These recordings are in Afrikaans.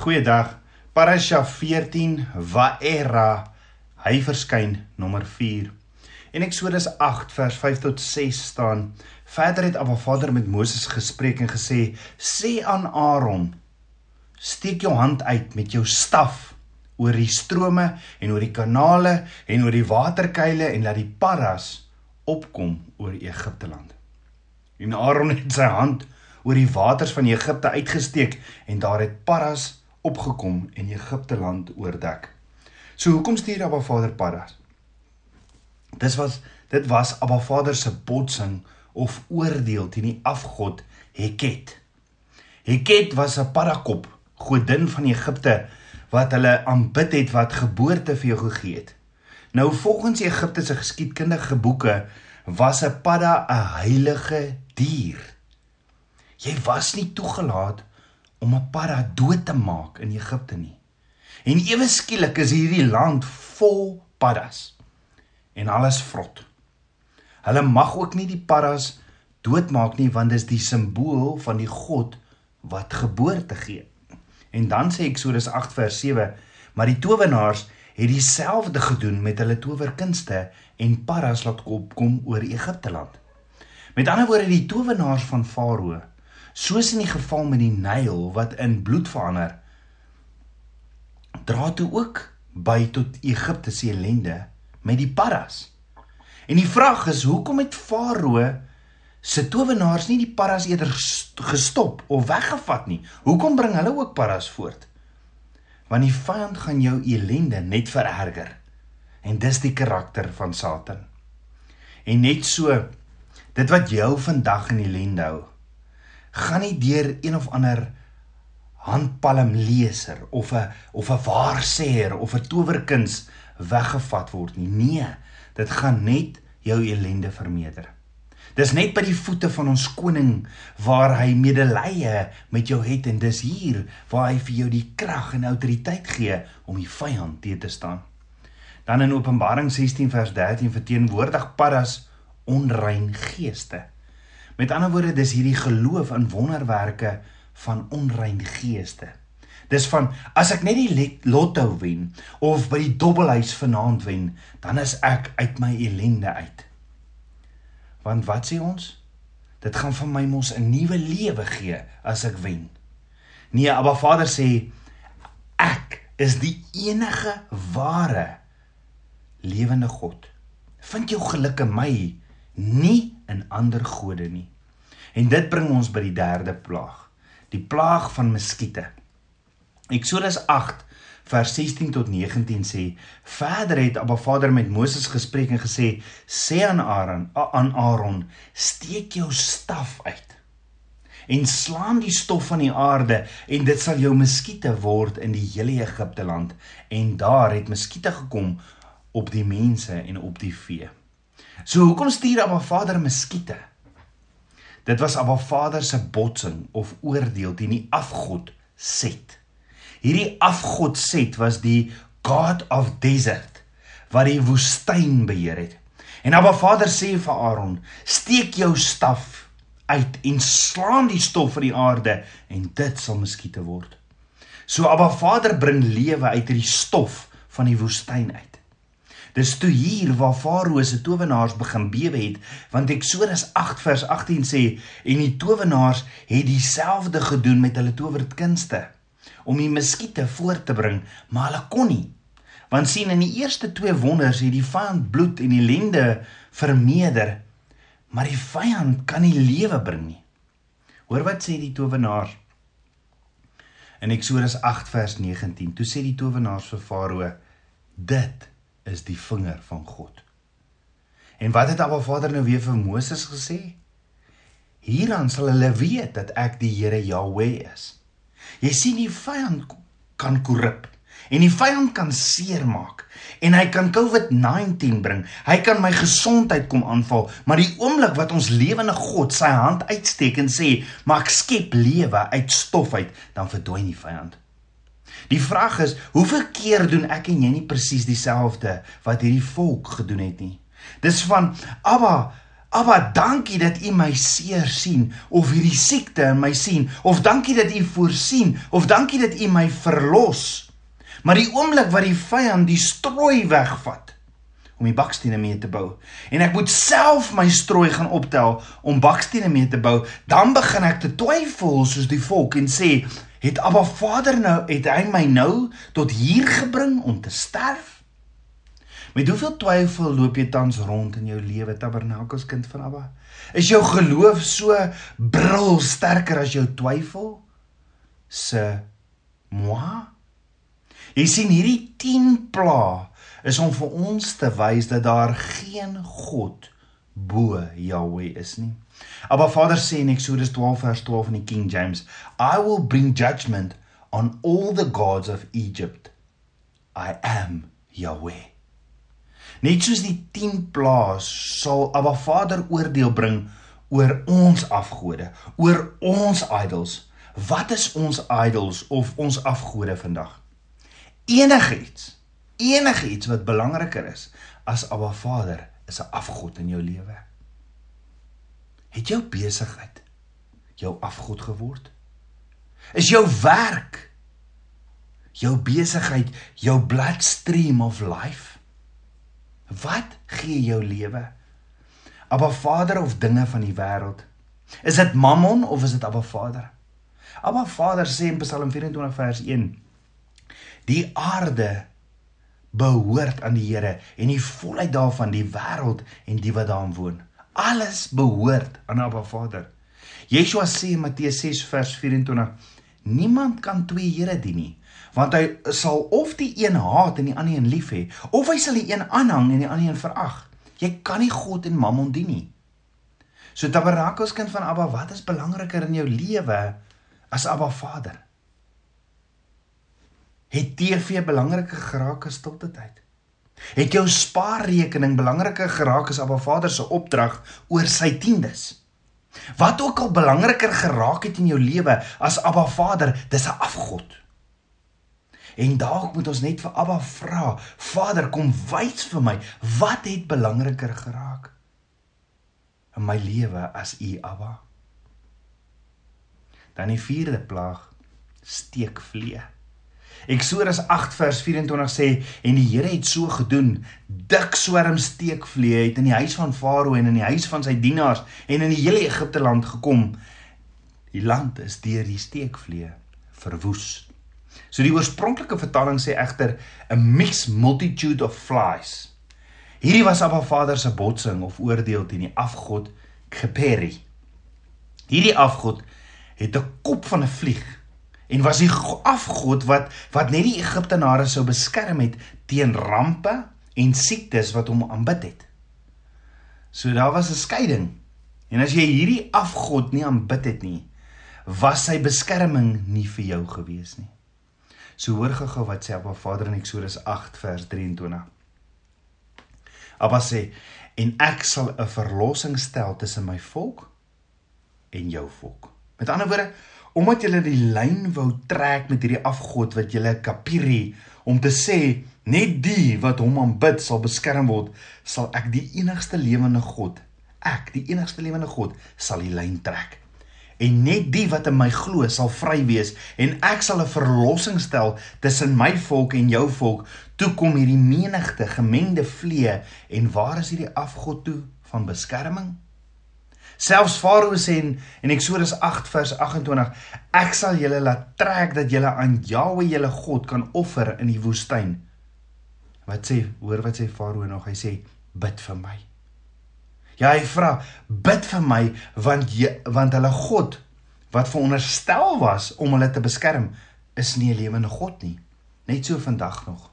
Goeiedag. Parasha 14 Vaera. Hy verskyn nommer 4. En Eksodus 8 vers 5 tot 6 staan: Verder het Abba Vader met Moses gespreek en gesê: "Sê aan Aaron: Steek jou hand uit met jou staf oor die strome en oor die kanale en oor die waterkuile en laat die paras opkom oor Egipte land." En Aaron het sy hand oor die waters van Egipte uitgesteek en daar het paras opgekom en Egipte land oordek. So hoekom stuur Abba Vader paddas? Dis was dit was Abba Vader se botsing of oordeel teen die afgod Heket. Heket was 'n paddakop, godin van Egipte wat hulle aanbid het wat geboorte vir jou gegee het. Nou volgens Egipte se geskiedkundige boeke was 'n padda 'n heilige dier. Jy was nie toegelaat om 'n padda dood te maak in Egipte nie. En ewe skielik is hierdie land vol paddas en alles vrot. Hulle mag ook nie die paddas doodmaak nie want dit is die simbool van die God wat geboorte gee. En dan sê Eksodus 8 vers 7, maar die towenaars het dieselfde gedoen met hulle towerkunste en paddas laat opkom oor Egipte land. Met ander woorde die towenaars van Farao soos in die geval met die Nyl wat in bloed verander dra toe ook by tot Egipte se ellende met die paras. En die vraag is hoekom het Farao se towenaars nie die paras eerder gestop of weggevat nie? Hoekom bring hulle ook paras voort? Want die vyand gaan jou ellende net vererger. En dis die karakter van Satan. En net so dit wat jou vandag in ellende hou gaan nie deur een of ander handpalmleser of 'n of 'n waarsêer of 'n towerkuns weggevat word nie. Nee, dit gaan net jou ellende vermeerder. Dis net by die voete van ons koning waar hy medelee met jou het en dis hier waar hy vir jou die krag en autoriteit gee om die vyand te te staan. Dan in Openbaring 16 vers 13 verteenwoordig paddas onrein geeste. Met ander woorde, dis hierdie geloof in wonderwerke van onrein geeste. Dis van as ek net die lotto wen of by die dobbelhuis vanaand wen, dan is ek uit my ellende uit. Want wat sê ons? Dit gaan vir my mos 'n nuwe lewe gee as ek wen. Nee, Abba Vader sê ek is die enige ware lewende God. Vind jou geluk in my nie in ander gode nie. En dit bring ons by die derde plaag, die plaag van muskiete. Eksodus 8 vers 16 tot 19 sê: Verder het Abba Vader met Moses gespreek en gesê: Sê aan Aaron, aan Aaron, steek jou staf uit en slaan die stof van die aarde en dit sal jou muskiete word in die hele Egipte land en daar het muskiete gekom op die mense en op die vee. So hoekom stuur Abba Vader muskiete? Dit was Abba Vader se botsing of oordeel teen die afgod Set. Hierdie afgod Set was die god of desert wat die woestyn beheer het. En Abba Vader sê vir Aaron: "Steek jou staf uit en slaan die stof van die aarde en dit sal muskiete word." So Abba Vader bring lewe uit hierdie stof van die woestyn uit. Dis toe hier waar Farao se towenaars begin bewe het, want Eksodus 8 vers 18 sê en die towenaars het dieselfde gedoen met hulle towerkunste om die muskiete voort te bring, maar hulle kon nie. Want sien in die eerste twee wonders het die vyand bloed en ellende vermeerder, maar die vyand kan nie lewe bring nie. Hoor wat sê die towenaars? In Eksodus 8 vers 19, toe sê die towenaars vir Farao: "Dit is die vinger van God. En wat het Abba Vader nou weer vir Moses gesê? Hieraan sal hulle weet dat ek die Here Jahweh is. Jy sien die vyand kan korrup en die vyand kan seermaak en hy kan COVID-19 bring. Hy kan my gesondheid kom aanval, maar die oomblik wat ons lewende God sy hand uitsteek en sê, "Maar ek skep lewe uit stof uit," dan verdwyn die vyand. Die vraag is, hoeveel keer doen ek en jy nie presies dieselfde wat hierdie volk gedoen het nie? Dis van Abba, Abba, dankie dat U my seer sien of hierdie siekte in my sien of dankie dat U voorsien of dankie dat U my verlos. Maar die oomblik wat die vyand die strooi wegvat om die bakstene mee te bou en ek moet self my strooi gaan optel om bakstene mee te bou, dan begin ek te twyfel soos die volk en sê, het Abba Vader nou het hy my nou tot hier gebring om te sterf? Met hoeveel twyfel loop jy tans rond in jou lewe, Tabernakels kind van Abba? Is jou geloof so brul sterker as jou twyfel? Se moi? Jy sien hierdie 10 pla is om vir ons te wys dat daar geen God bo Jahweh is nie. Abba Vader sê in Eksodus 12 vers 12 in die King James, I will bring judgment on all the gods of Egypt. I am Yahweh. Net soos die 10 plaas sal Abba Vader oordeel bring oor ons afgode, oor ons idols. Wat is ons idols of ons afgode vandag? Enigiets, enigiets wat belangriker is as Abba Vader is 'n afgod in jou lewe. Het jou besigheid jou afgod geword? Is jou werk jou besigheid jou bloodstream of life? Wat gee jou lewe? Abba Vader of dinge van die wêreld? Is dit Mammon of is dit Abba Vader? Abba Vader sê in Psalm 24 vers 1: Die aarde behoort aan die Here en die volheid daarvan die wêreld en die wat daarin woon. Alles behoort aan Abba Vader. Yeshua sê in Matteus 6 vers 24: Niemand kan twee Here dien nie want hy sal of die een haat en die ander een lief hê of hy sal die een aanhang en die ander een verag. Jy kan nie God en Mammon dien nie. So tabernakels kind van Abba wat is belangriker in jou lewe as Abba Vader? Het TV belangriker geraak as stilte tyd het jou spaarrekening belangriker geraak as Abba Vader se opdrag oor sy tiendes Wat ook al belangriker geraak het in jou lewe as Abba Vader, dis 'n afgod. En dalk moet ons net vir Abba vra, Vader, kom wys vir my, wat het belangriker geraak in my lewe as U Abba? Dan die vierde plaag, steekvlee. Eksodus 8 vers 24 sê en die Here het so gedoen, dik swerm steekvlee het in die huis van Farao en in die huis van sy dienaars en in die hele Egipte land gekom. Die land is deur die steekvlee verwoes. So die oorspronklike vertaling sê egter 'n mixed multitude of flies. Hierdie was Abba Vader se botsing of oordeel teen die afgod Kheperi. Hierdie afgod het 'n kop van 'n vlieg en was die afgod wat wat net die Egiptenare sou beskerm het teen rampe en siektes wat hom aanbid het. So daar was 'n skeiding. En as jy hierdie afgod nie aanbid het nie, was sy beskerming nie vir jou gewees nie. So hoor gou wat sê Abba Vader in Eksodus 8 vers 23. Abba sê en ek sal 'n verlossing stel tussen my volk en jou volk. Met ander woorde, omdat julle die lyn wou trek met hierdie afgod wat julle kapiri om te sê net die wat hom aanbid sal beskerm word, sal ek die enigste lewende God, ek die enigste lewende God sal die lyn trek. En net die wat in my glo sal vry wees en ek sal 'n verlossing stel tussen my volk en jou volk. Toe kom hierdie menigte gemengde vlee en waar is hierdie afgod toe van beskerming selfs farao sê in, in Eksodus 8 vers 28 ek sal julle laat trek dat julle aan Jahwe julle God kan offer in die woestyn wat sê hoor wat sê farao nog hy sê bid vir my Ja, hy vra, bid vir my want jy, want hulle God wat veronderstel was om hulle te beskerm, is nie 'n lewende God nie. Net so vandag nog.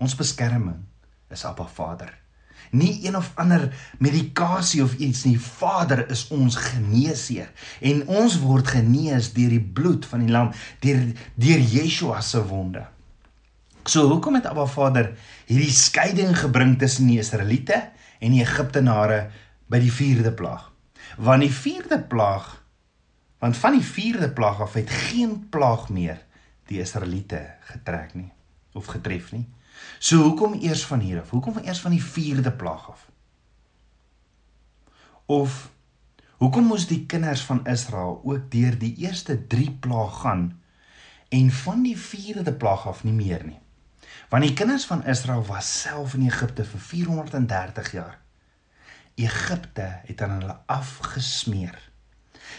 Ons beskerming is Abba Vader. Nie een of ander medikasie of iets nie. Vader is ons geneesheer en ons word genees deur die bloed van die lam, deur deur Yeshua se wonde. So hoekom het Abba Vader hierdie skeiding gebring tussen die Israeliete en die Egiptenare by die 4de plaag. Want die 4de plaag want van die 4de plaag af het geen plaag meer die Israeliete getrek nie of getref nie. So hoekom eers van hier af? Hoekom van eers van die 4de plaag af? Of hoekom moes die kinders van Israel ook deur die eerste 3 plaae gaan en van die 4de plaag af nie meer nie? Want die kinders van Israel was self in Egipte vir 430 jaar. Egipte het aan hulle afgesmeer.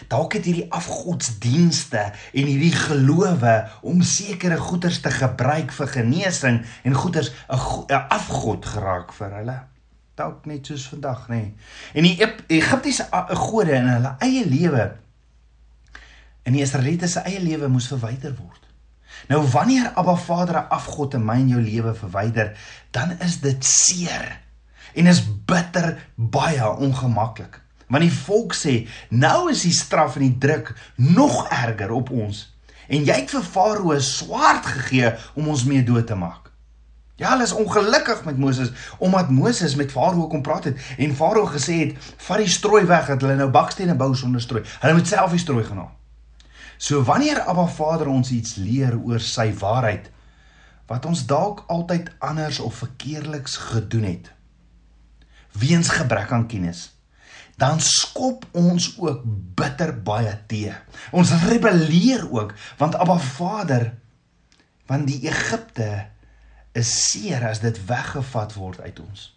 Dalk het hierdie afgodsdienste en hierdie gelowe om sekere goederes te gebruik vir genesing en goederes 'n afgod geraak vir hulle. Dalk net soos vandag, nê. Nee. En die Egiptiese gode in hulle eie lewe in die Israeliete se eie lewe moes verwyder word. Nou wanneer Abba Vader 'n afgod in my en jou lewe verwyder, dan is dit seer en is bitter baie ongemaklik. Want die volk sê, nou is die straf en die druk nog erger op ons. En jy het vir Farao 'n swaard gegee om ons mee dood te maak. Ja, hulle is ongelukkig met Moses omdat Moses met Farao kom praat het en Farao gesê het, "Vat die strooi weg dat hulle nou bakstene bou sonder strooi. Hulle moet self die strooi gaan haal." So wanneer Abba Vader ons iets leer oor sy waarheid wat ons dalk altyd anders of verkeerliks gedoen het, weens gebrek aan kennis dan skop ons ook bitter baie te. Ons rebelleer ook want Abba Vader want die Egipte is seer as dit weggevat word uit ons.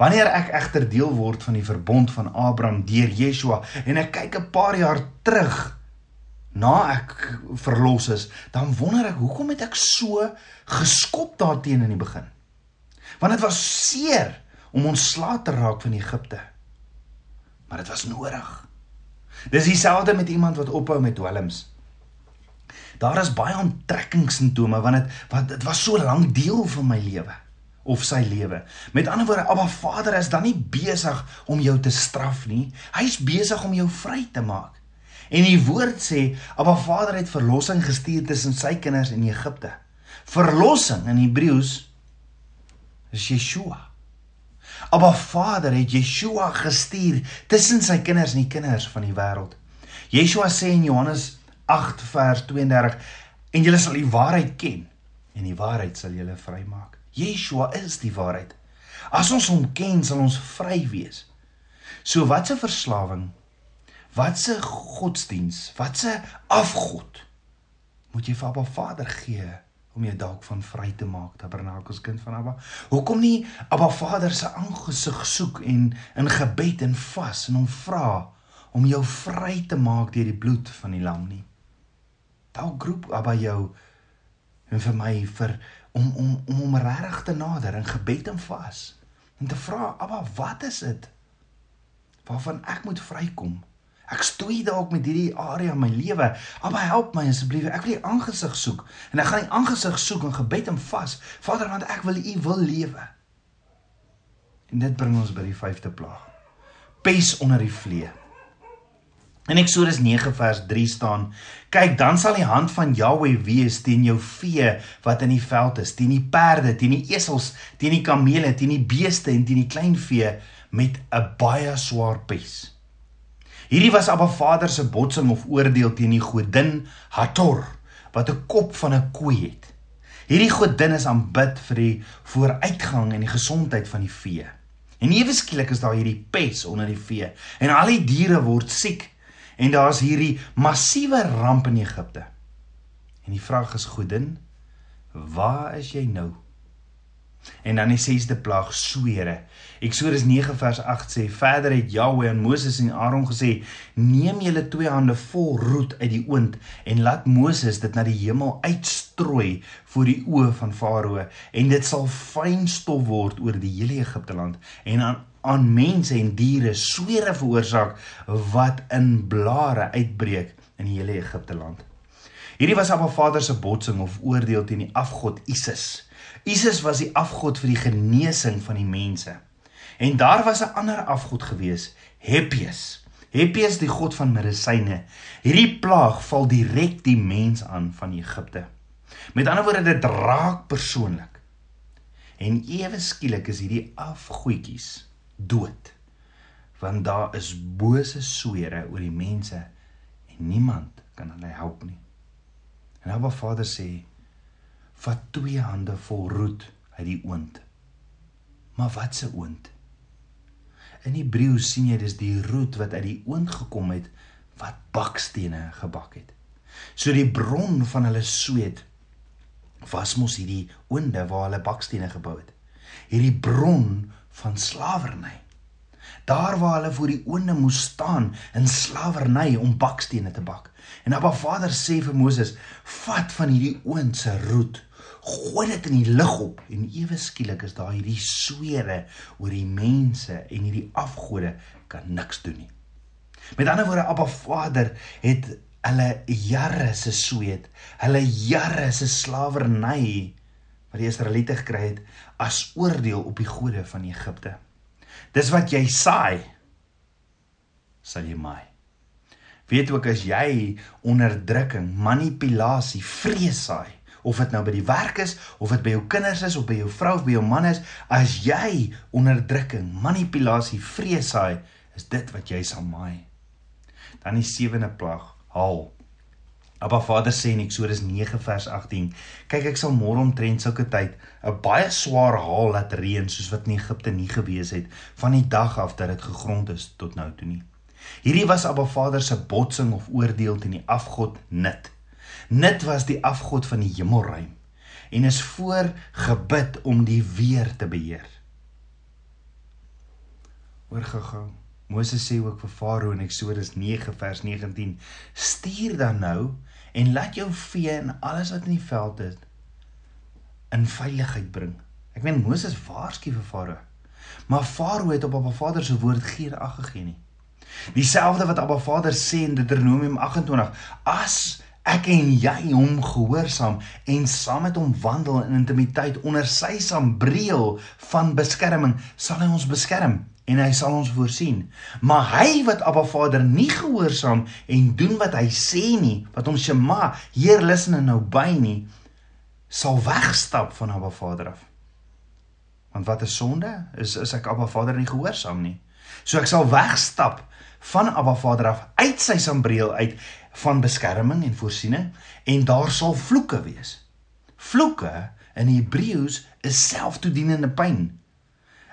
Wanneer ek egter deel word van die verbond van Abraham deur Yeshua en ek kyk 'n paar jaar terug na ek verlos is, dan wonder ek hoekom het ek so geskop daarteenoor in die begin? Want dit was seer om ontslae te raak van Egipte. Maar dit was nodig. Dis dieselfde met iemand wat ophou met dwelms. Daar is baie onttrekkingssimptome want dit wat dit was so lank deel van my lewe of sy lewe. Met ander woorde, Abba Vader is dan nie besig om jou te straf nie. Hy's besig om jou vry te maak. En die woord sê, Abba Vader het verlossing gestuur tussen sy kinders in Egipte. Verlossing in Hebreëus is Yeshua. Abba Vader het Yeshua gestuur tussen sy kinders en die kinders van die wêreld. Yeshua sê in Johannes 8 vers 32 en julle sal die waarheid ken en die waarheid sal julle vrymaak. Yeshua is die waarheid. As ons hom ken, sal ons vry wees. So watse verslawing, watse godsdiens, watse afgod moet jy vir Abba Vader gee? Om jou dalk van vry te maak, Tabernakels kind van Abba. Hoekom nie Abba Vader se aangesig soek en in gebed en vas en hom vra om jou vry te maak deur die bloed van die lam nie? Dalk roep Abba jou en vir my vir om om om hom regtig te nader in gebed en vas en te vra Abba, wat is dit waarvan ek moet vrykom? Ek stoei dalk met hierdie area in my lewe. Abba help my asseblief. Ek wil U aangesig soek. En ek gaan U aangesig soek in gebed en vas. Vader, want ek wil U wil lewe. En dit bring ons by die 5de plaag. Pes onder die vlee. In Eksodus 9 vers 3 staan: "Kyk, dan sal die hand van Jahweh wees teen jou vee wat in die veld is, teen die perde, teen die esels, teen die kamele, teen die beeste en teen die klein vee met 'n baie swaar pes." Hierdie was Abba Vader se botsing of oordeel teen die godin Hathor wat 'n kop van 'n koei het. Hierdie godin is aanbid vir die vooruitgang en die gesondheid van die vee. En ewe skielik is daar hierdie pes onder die vee en al die diere word siek en daar's hierdie massiewe ramp in Egipte. En die vraag is godin, waar is jy nou? En dan die 6de plaag swere. Eksodus 9 vers 8 sê verder het Jahwe aan Moses en Aaron gesê: "Neem julle twee hande vol roet uit die oond en laat Moses dit na die hemel uitstrooi voor die oë van Farao en dit sal fyn stof word oor die hele Egipte land en aan aan mense en diere swere veroorsaak wat in blare uitbreek in die hele Egipte land." Hierdie was Abba Vader se botsing of oordeel teen die afgod Isis. Isis was die afgod vir die genesing van die mense. En daar was 'n ander afgod gewees, Hepies. Hepies die god van medisyne. Hierdie plaag val direk die mens aan van Egipte. Met ander woorde dit raak persoonlik. En ewe skielik is hierdie afgoetjies dood. Want daar is bose swere oor die mense en niemand kan hulle help nie. En Abba Vader sê vat twee hande vol roet uit die oond. Maar wat se oond? In Hebreëus sien jy dis die roet wat uit die oond gekom het wat bakstene gebak het. So die bron van hulle sweet was mos hierdie oonde waar hulle bakstene gebou het. Hierdie bron van slawerny. Daar waar hulle voor die oonde moes staan in slawerny om bakstene te bak. En Abba Vader sê vir Moses: "Vat van hierdie oond se roet gooi dit in die lug op en ewe skielik is daar hierdie swere oor die mense en hierdie afgode kan niks doen nie. Met ander woorde Abba Vader het hulle jare se sweet, hulle jare se slawerny wat die Israeliete gekry het as oordeel op die gode van Egipte. Dis wat jy saai sal jy maai. Weet ook as jy onderdrukking, manipulasie, vrees saai of dit nou by die werk is of dit by jou kinders is of by jou vrou of by jou man is, as jy onderdrukking, manipulasie, vrees saai, is dit wat jy sal maai. Dan die sewende plaag, haal. Abba Vader sê in Eksodus 9 vers 18: "Kyk, ek sal môre omtrent sulke tyd 'n baie swaar haal laat reën soos wat in Egipte nie gewees het van die dag af dat dit gegrond is tot nou toe nie." Hierdie was Abba Vader se botsing of oordeel teen die afgod Nit. Nit was die afgod van die hemelruim en is voor gebid om die weer te beheer. Hoor gou-gou. Moses sê ook vir Farao in Eksodus 9 vers 19: "Stuur dan nou en laat jou vee en alles wat in die veld is in veiligheid bring." Ek meen Moses waarsku vir Farao. Maar Farao het op Abba Vader se woord geen ag gegee nie. Dieselfde wat Abba Vader sê in Deuteronomium 28: "As ek en jy hom gehoorsaam en saam met hom wandel in intimiteit onder sy sambreel van beskerming, sal hy ons beskerm en hy sal ons voorsien. Maar hy wat Abba Vader nie gehoorsaam en doen wat hy sê nie, wat hom Shema, Heer luister nou by nie, sal wegstap van Abba Vader af. Want wat is sonde? Is is ek Abba Vader nie gehoorsaam nie. So ek sal wegstap van Abba Vader af uit sy sambreel uit van beskerming en voorsiening en daar sal vloeke wees. Vloeke in Hebreëus is selftoedienende pyn.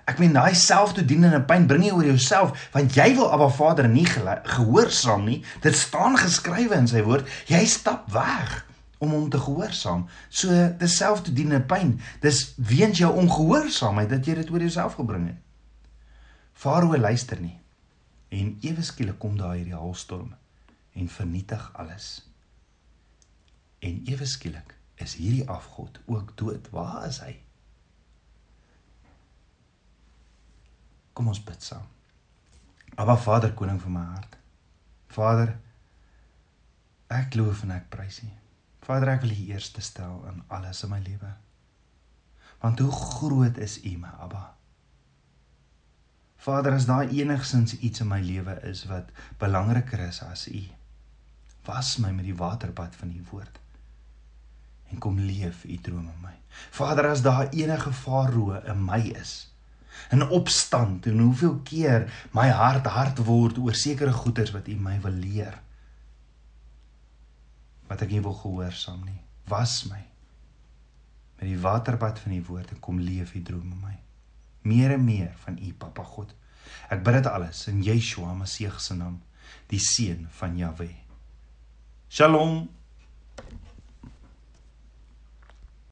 Ek meen daai selftoedienende pyn bring jy oor jouself want jy wil Abba Vader nie gehoorsaam nie. Dit staan geskrywe in sy woord, jy stap weg om hom te gehoorsaam. So dis selftoedienende pyn. Dis weens jou ongehoorsaamheid dat jy dit oor jouself gebring het. Farao luister nie. En ewe skielik kom daar hierdie haalstorm en vernietig alles. En ewe skielik is hierdie afgod ook dood. Waar is hy? Kom ons bid saam. Aba Vader, koning van my hart. Vader, ek loof en ek prys U. Vader, ek wil U eerste stel in alles in my lewe. Want hoe groot is U, my Abba? Vader, as daar enigsins iets in my lewe is wat belangriker is as U, was my met die waterbad van u woord en kom leef u drome in my. Vader, as daar enige farao in my is, in opstand en hoeveel keer my hart hard word oor sekere goeders wat u my wil leer, wat ek nie wil gehoorsaam nie, was my met die waterbad van u woord en kom leef u drome in my. Meer en meer van u, Papa God. Ek bid dit alles in Yeshua Messie se naam, die seun van Jahweh. שלום.